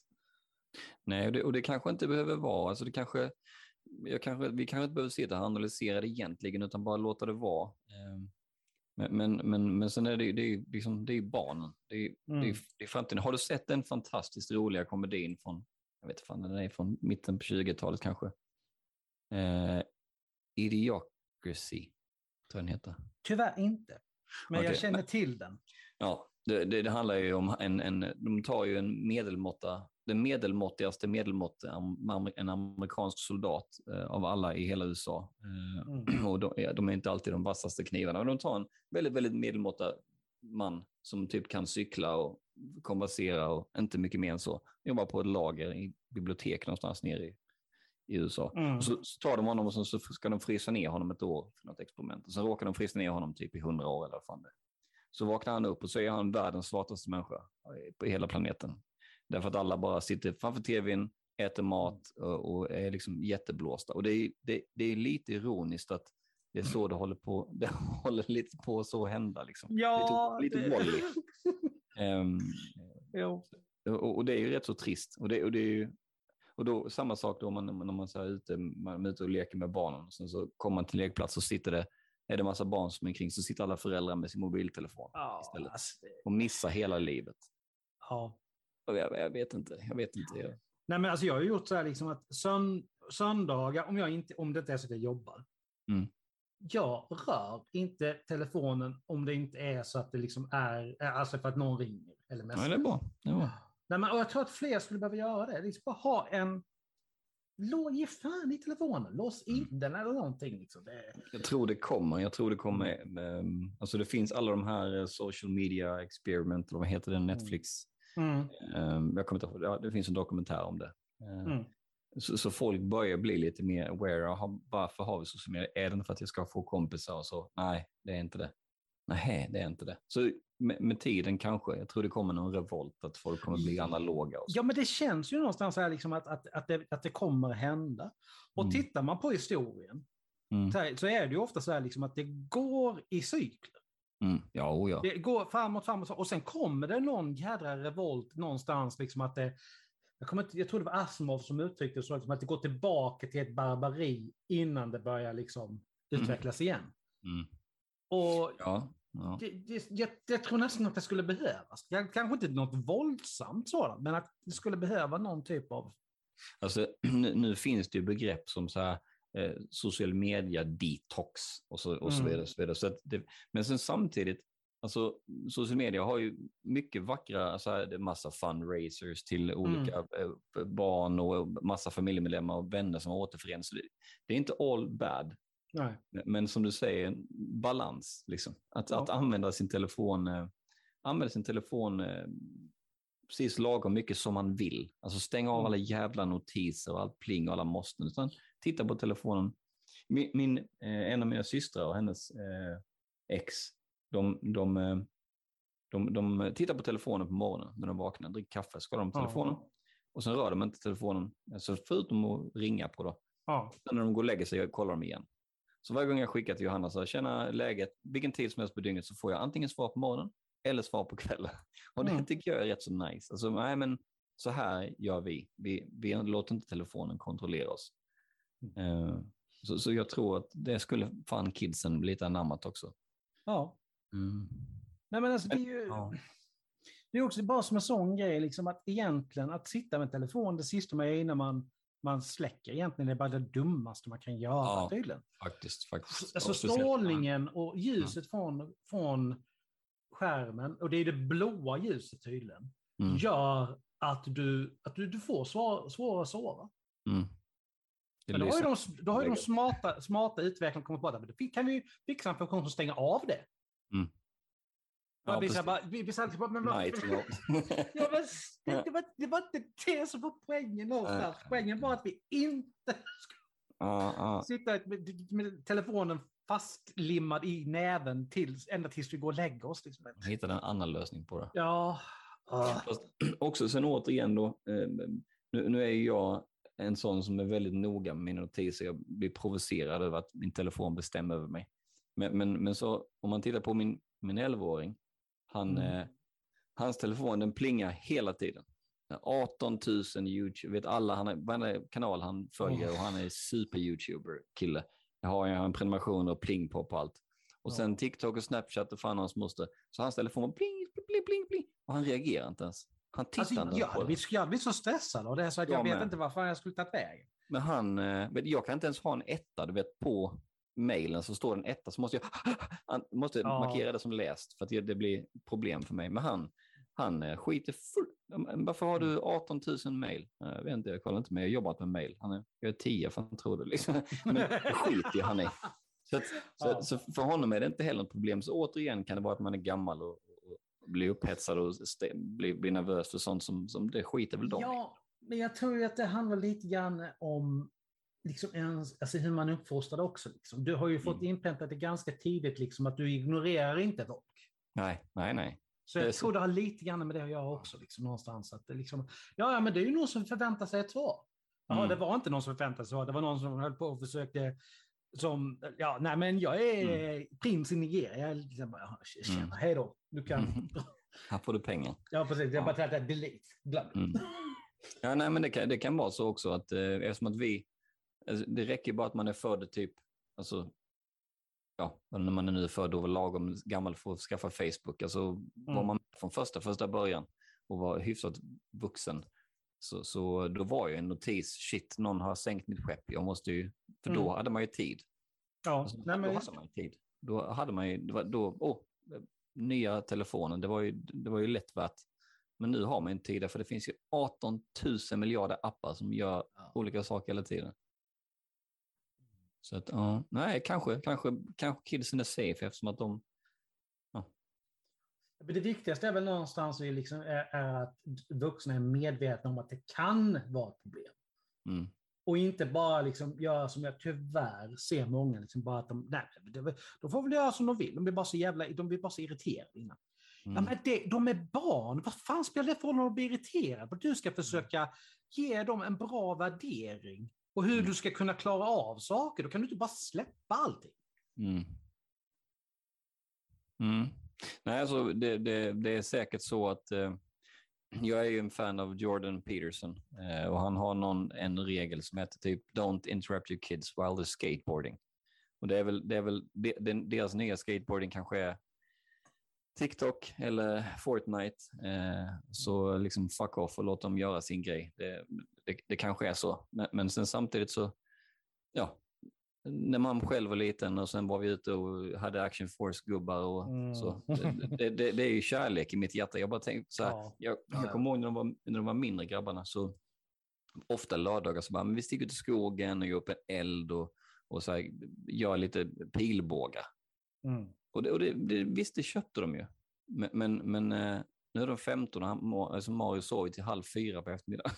Nej, och det, och det kanske inte behöver vara, alltså det kanske, jag kanske, vi kanske inte behöver sitta och analysera det egentligen, utan bara låta det vara. Men, men, men, men sen är det, det, är liksom, det är barnen, det är, mm. det, är, det är framtiden. Har du sett den fantastiskt roliga komedin från, jag vet inte, den är från mitten på 20-talet kanske? Eh, Idiocracy, tror jag den heter. Tyvärr inte, men okay. jag känner till den. Ja, det, det, det, handlar ju om en, en, de tar ju en medelmåtta, den medelmåttigaste medelmåtta, en amerikansk soldat eh, av alla i hela USA. Eh, mm. Och de, är inte alltid de vassaste knivarna, men de tar en väldigt, väldigt medelmåtta man som typ kan cykla och konversera och inte mycket mer än så. Jobbar på ett lager i bibliotek någonstans nere i, i USA. Mm. Så, så, tar de honom och så, så ska de frysa ner honom ett år för något experiment. Och sen råkar de frysa ner honom typ i hundra år eller vad fan det. Så vaknar han upp och så är han världens smartaste människa på hela planeten. Därför att alla bara sitter framför tvn, äter mat och är liksom jätteblåsta. Och det är, det, det är lite ironiskt att det är så det håller på, det håller lite på så hända. Liksom. Ja, lite lite Wally. um, och, och, det är ju rätt så trist. Och det, och det är ju, och då, samma sak då man, när man, så här ute, man är ute och leker med barnen. Och sen så kommer man till lekplats och sitter det är det massa barn som är kring så sitter alla föräldrar med sin mobiltelefon ja, istället. Alltså det... Och missar hela livet. Ja. Jag, jag, vet inte. Jag vet inte. Jag... Nej, men alltså jag har gjort så här liksom att sönd söndagar, om, jag inte, om det inte är så att jag jobbar, mm. jag rör inte telefonen om det inte är så att det liksom är, alltså för att någon ringer eller. Ja, det är bra. Det är bra. Nej, men, och jag tror att fler skulle behöva göra det. Liksom bara ha en Ge fan i telefonen, lås in mm. den eller någonting. Liksom. Det... Jag tror det kommer. Jag tror det kommer. Um, alltså det finns alla de här eh, social media experiment, vad heter det, mm. Netflix. Mm. Um, jag kommer inte ja, det finns en dokumentär om det. Uh, mm. så, så, folk börjar bli lite mer aware. Av, varför har vi sociala medier? Är det för att jag ska få kompisar och så? Nej, det är inte det. Nej, det är inte det. Så med, med, tiden kanske, jag tror det kommer någon revolt, att folk kommer bli analoga. Ja, men det känns ju någonstans här liksom att, att, att, det, att det kommer hända. Och mm. tittar man på historien mm. så, här, så, är det ju ofta så här liksom att det går i cykler. Mm. Ja, ja. Det går framåt, framåt, och sen kommer det någon jädra revolt någonstans, liksom att det, jag, kommer inte, jag tror det var Asimov som uttryckte det så, liksom att det går tillbaka till ett barbari innan det börjar liksom mm. utvecklas igen. Mm. Och ja. Ja. Det, det, jag, jag, tror nästan att det skulle behövas. Jag, kanske inte något våldsamt sådant, men att det skulle behöva någon typ av... Alltså, nu, nu finns det ju begrepp som så här, eh, social media detox och så, och så mm. vidare. Så vidare. Så det, men sen samtidigt, alltså, social media har ju mycket vackra, alltså, det är massa fundraisers till olika mm. barn och massa familjemedlemmar och vänner som återförenas. Det, det är inte all bad. Nej. Men som du säger, balans. Liksom. Att, ja. att använda sin telefon, eh, använda sin telefon eh, precis lagom mycket som man vill. Alltså stänga av mm. alla jävla notiser och allt pling och alla måsten. Utan titta på telefonen. Min, min eh, en av mina systrar och hennes eh, ex, de, de, eh, de, de, tittar på telefonen på morgonen när de vaknar, dricker kaffe, så kollar de på telefonen. Ja. Och sen rör de inte telefonen, alltså förutom att ringa på då. Ja. Sen när de går och lägger sig kollar de igen. Så varje gång jag skickar till Johanna så känner läget, vilken tid som helst på dygnet så får jag antingen svar på morgonen eller svar på kvällen. Och det mm. tycker jag är rätt så nice. Alltså, nej, men så här gör vi. Vi, vi låter inte telefonen kontrollera oss. Eh, så, så jag tror att det skulle fan kidsen lite anammat också. Ja. Mm. Nej, men alltså, det är ju... Ja. Det är också bara som en sån grej, liksom att egentligen att sitta med telefon det sista man gör innan man, man släcker, egentligen är bara det dummaste man kan göra Ja. tydligen. Faktiskt, faktiskt. Alltså speciellt- strålningen och ljuset från, från skärmen, och det är det blåa ljuset tydligen, Mm. gör att du, att du, du får svår, svårare att sova. Mm. Det Men då har ju de, då har de smarta, smarta utvecklarna kommit på att då kan vi fixa en funktion som stänger av det. Ja, Ja, precis. bara, här, men. Ja, men det, det, var, det var inte det som var poängen någonstans. Poängen var att vi inte ja, ja. sitta med, med telefonen fastlimmad i näven tills, ända tills vi går och lägger oss. Liksom. Hittade en annan lösning på det. Ja. Fast också sen återigen då, eh, nu, nu är jag en sån som är väldigt noga med mina notiser. Jag blir provocerad över att min telefon bestämmer över mig. Men, men, men så om man tittar på min, min 11-åring, han, Mm. eh, hans telefon den plingar hela tiden. 18 000 YouTube, vet alla, han är, varenda kanal han följer Oh. och han är super-YouTuber-kille. Jag har en prenumeration och pling på på allt. Och Ja. sen TikTok och Snapchat och fan hans moster. Så hans telefon bara pling, pling, pling, pling. Och han reagerar inte ens. Han tittar Alltså, jag, på det. jag blivit så stressad av det så att jag Jag vet med. inte varför jag skulle tagit vägen. Men han, eh, vet, jag kan inte ens ha en etta, du vet på mailen så står det en etta så måste jag måste Ja. markera det som läst för att det, blir problem för mig. Men han, han eh, skiter full. Men Varför har Mm. du 18 000 mail? Eh, Jag vet inte, jag kollar inte med. Jag har jobbat med är, jag är 10 för han tror det. Liksom. Men det skiter han i. Så, att, så, Ja. så för honom är det inte heller ett problem. Så återigen kan det vara att man är gammal och, blir upphetsad och blir, blir nervös för sånt som, som det skiter väl de. Ja, men jag tror ju att det handlar lite grann om liksom ens, alltså hur man är uppfostrad också. Liksom. Du har ju fått Mm. inpräntat det ganska tidigt liksom, att du ignorerar inte folk. Nej, nej, nej. Så jag så. tror det har lite grann med det att göra också. Liksom, någonstans. Att det liksom, ja, ja, men det är ju någon som förväntar sig ett svar. Ja, Mm. det var inte någon som förväntade sig. Det var någon som höll på och försökte som, ja, nej men jag är prins i Nigeria. Jag liksom "Ja, tjena, Mm. hej då. Du kan, Mm. Här får du pengar. ja precis, jag Ja. bara tänkte delete. Glöm. Mm. Ja, nej, men det kan, det kan vara så också att eh, eftersom att vi, alltså, det räcker bara att man är född typ, alltså, ja, när man är nu född och var lagom gammal för att skaffa Facebook, alltså var Mm. man från första, första början och var hyfsat vuxen, så, så då var ju en notis, shit, någon har sänkt mitt skepp, jag måste ju, för då Mm. hade man ju tid. Ja, Alltså, nej, men då hade man ju tid. Då hade man ju, var, då, åh, nya telefonen, det var, ju, det var ju lätt värt. Men nu har man inte tid, för det finns ju 18 000 miljarder appar som gör Ja. olika saker hela tiden. Så att, ja, nej, kanske, kanske, kanske kidsen är safe eftersom att de, Men det viktigaste är väl någonstans är, liksom, är, är att vuxna är medvetna om att det kan vara ett problem. mm, Och inte bara liksom göra som jag tyvärr ser många, liksom bara att de, nej, de får väl göra som de vill, de blir bara så jävla, de blir bara så irriterade innan. Ja, mm, men det, de är barn, vad fan spelar det för roll om de blir irriterade? Du ska försöka ge dem en bra värdering och hur Mm. du ska kunna klara av saker. Då kan du inte bara släppa allting. mm. Nej, alltså det, det, det är säkert så att eh, jag är ju en fan av Jordan Peterson eh, och han har någon, en regel som heter typ Don't interrupt your kids while they're skateboarding. Och det är väl, det är väl de, den, deras nya skateboarding kanske är TikTok eller Fortnite. Eh, så liksom fuck off och låt dem göra sin grej. Det, det, det kanske är så. Men, men sen samtidigt så, ja, när man själv var liten och sen var vi ute och hade Action Force-gubbar och Mm. så. Det, det, det är ju kärlek i mitt hjärta. Jag bara tänkte så här, Ja. jag, Ja, jag ja. kommer ihåg när de, var, när de var mindre grabbarna så ofta lördagar så bara, men vi sticker ut i skogen och gör upp en eld och, och så här, gör lite pilbågar. Mm. Och, det, och det, det, visst, det köpte de ju. Men, men, men eh, nu är de 15 och han, alltså Mario sov till halv fyra på eftermiddagen.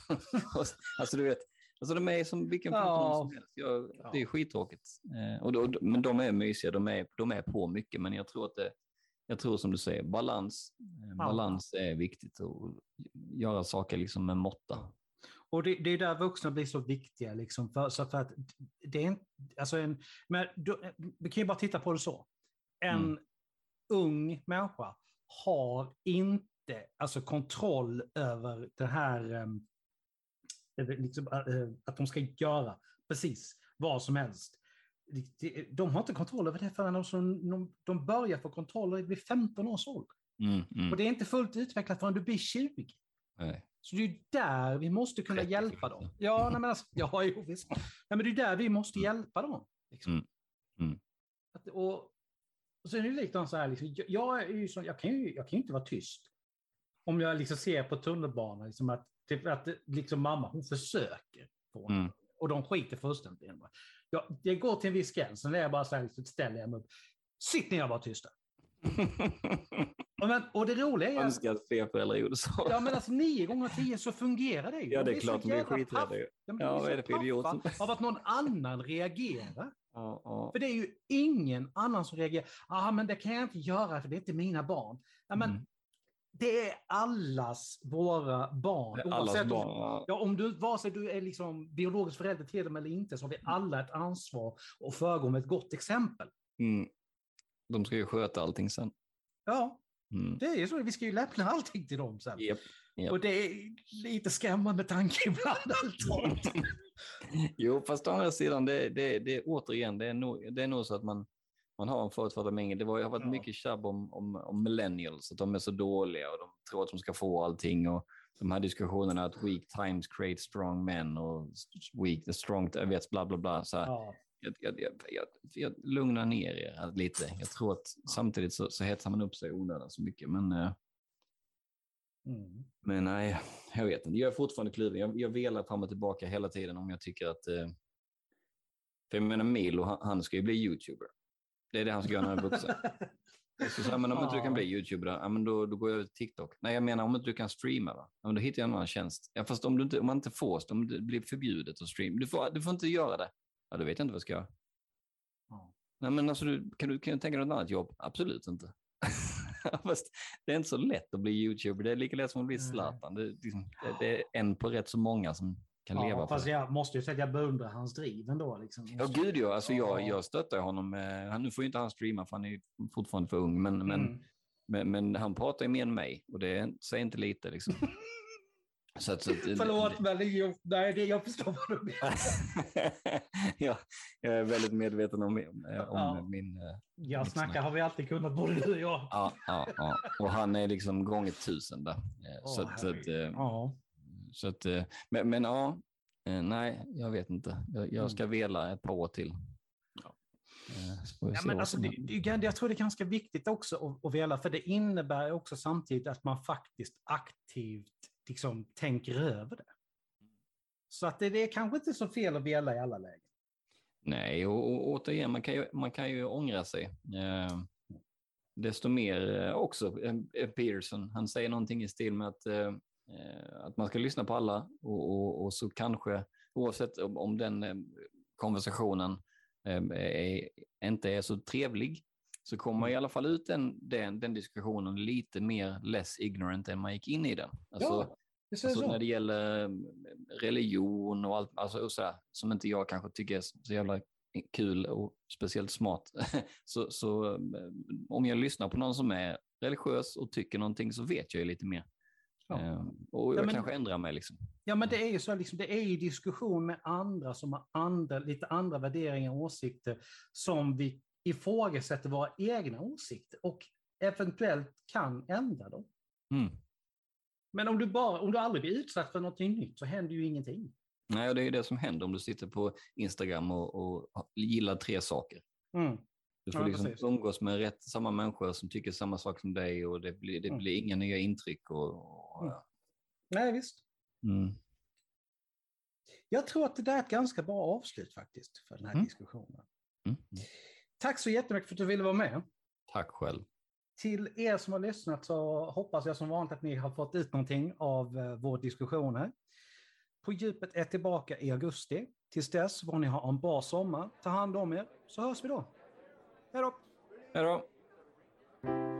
alltså du vet, alltså de är som vilken Ja. 15 som helst. Jag, Ja. Det är skittråkigt. Eh, och då, men de är mysiga, de är, de är på mycket, men jag tror att det, jag tror som du säger, balans, eh, balans är viktigt och göra saker liksom med måtta. Och det, det är där vuxna blir så viktiga. Liksom, för, så för att det är inte, alltså en, men du, vi kan ju bara titta på det så. En Mm. ung människa har inte alltså kontroll över det här, um, liksom, uh, att de ska göra precis vad som helst. De har inte kontroll över det förrän de, börjar få kontroll vid 15 års ålder. Mm, mm. Och det är inte fullt utvecklat förrän du blir 20. Nej. Så det är där vi måste kunna 30, hjälpa dem. Ja, nej, men alltså, ja jo, visst. Nej, men det är där vi måste hjälpa dem. Liksom. Mm. Mm. Att, och, och sen är det likadant så här, liksom, jag, jag, är ju så, jag, kan ju, jag kan ju inte vara tyst. Om jag liksom ser på tunnelbanan, liksom att, typ, att liksom, mamma, hon försöker. På Mm. Och de skiter fullständigt i henne. Jag, det går till en viss gräns, sen är jag bara så här, liksom, ställer jag mig upp. Sitt ner och var tysta. Och, men, och det roliga är Jag önskar att fler föräldrar gjorde så. Ja, men alltså nio gånger tio så fungerar det ju. Ja, det De är så klart, de jävla skiträdda ju. Ja, Ja, vad är är det så för idiot av att någon annan reagerar. Ja, ja. För det är ju ingen annan som reagerar. Ja, men det kan jag inte göra för det är inte mina barn. Ja, men Mm. Det är allas våra barn. Allas barn. Om, ja. om du, vare sig du är liksom biologisk förälder till dem eller inte så har vi alla ett ansvar att föregå med ett gott exempel. Mm. De ska ju sköta allting sen. Ja, Mm. det är ju så. Vi ska ju lämna allting till dem sen. Japp. Japp. Och det är lite skrämmande tanke ibland. allt. Jo, fast å andra sidan, det, det, det, återigen, det är, nog, det är nog så att man, man har en förutfattad mening. Det var, har varit Ja. mycket tjabb om, om, om millennials, att de är så dåliga och de tror att de ska få allting. Och de här diskussionerna att weak times create strong men och weak, the strong, jag vet, bla bla bla. Så. Ja. Jag, jag, jag, jag, jag lugnar ner er lite. Jag tror att samtidigt så, så hetsar man upp sig i onödan så mycket. Men, eh, Mm. men nej, jag vet inte. Jag är fortfarande kluven. Jag, jag velar fram och tillbaka hela tiden om jag tycker att... Eh, för jag menar Milo, han, han ska ju bli YouTuber. Det är det han ska göra när han är vuxen. Så, så, här, men om inte du kan bli YouTuber, ja, men då, då går jag över till TikTok. Nej, jag menar om inte du kan streama, va? Ja, men då hittar jag en annan tjänst. Ja, fast om, du inte, om man inte får, om det blir förbjudet att streama, du får, du får inte göra det. Ja, då vet jag inte vad jag ska göra. Ja. Nej, men alltså, du, kan, du, kan du tänka dig något annat jobb? Absolut inte. Fast det är inte så lätt att bli YouTuber. Det är lika lätt som att bli. Zlatan. Det, liksom- det, det är en på rätt så många som kan leva Ja, på fast jag måste ju säga att jag beundrar hans driv ändå. Liksom. Ja, gud ja. Alltså, jag, Ja. jag stöttar honom. Eh, han, nu får ju inte han streama för han är fortfarande för ung. Men, men, Mm. men, men han pratar ju mer än mig och det säger inte lite. Liksom. så att, så att, Förlåt, men jag, nej, det, jag förstår vad du menar. ja, jag är väldigt medveten om, eh, om Ja. min... eh, Jag snackar snack. har vi alltid kunnat, både du och jag. Ja, ja, ja. Och han är liksom gånger tusen där. Eh, så, Åh, att- så, att, eh, Ja. Så att, eh, men, men ja, eh, nej, jag vet inte. Jag, jag ska vela ett par år till. Eh, Ja, se men alltså, det, det, jag tror det är ganska viktigt också att, att vela, för det innebär också samtidigt att man faktiskt aktivt liksom, tänker över det. Så att det, det är kanske inte så fel att vela i alla lägen. Nej, och, och återigen, man kan ju, man kan ju ångra sig. Eh, desto mer eh, också, eh, Peterson, han säger någonting i stil med att, eh, eh, att man ska lyssna på alla och, och, och så kanske, oavsett om, om den eh, konversationen eh, är, inte är så trevlig, så kommer man i alla fall ut den, den, den diskussionen lite mer less ignorant än man gick in i den. Alltså, Ja, Alltså så. när det gäller eh, religion och allt, alltså och så här, som inte jag kanske tycker är så jävla kul och speciellt smart. så, så eh, om jag lyssnar på någon som är religiös och tycker någonting så vet jag ju lite mer. Ja. Eh, och jag Ja, men- kanske ändrar mig liksom. Ja, men det är ju så, liksom, det är ju diskussion med andra som har andra, lite andra värderingar och åsikter som vi ifrågasätter våra egna åsikter och eventuellt kan ändra dem. Mm. Men om du, bara, om du aldrig blir utsatt för någonting nytt så händer ju ingenting. Nej, det är ju det som händer om du sitter på Instagram och, och gillar tre saker. Mm. Du får Ja, liksom precis. umgås med rätt samma människor som tycker samma sak som dig och det blir, det Mm. blir inga nya intryck. Och, och, Mm. Nej, visst. mm. Jag tror att det där är ett ganska bra avslut faktiskt för den här Mm. diskussionen. Mm. Tack så jättemycket för att du ville vara med. Tack själv. Till er som har lyssnat så hoppas jag som vanligt att ni har fått ut någonting av eh, vår diskussion här. På djupet är tillbaka i augusti. Tills dess får ni ha en bra sommar. Ta hand om er, så hörs vi då. Hej då! Hej då.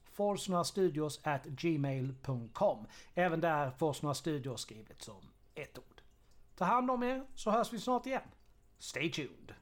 forsnastudios at gmail.com. Även där Forsnora Studios skrivet som ett ord. Ta hand om er så hörs vi snart igen. Stay tuned!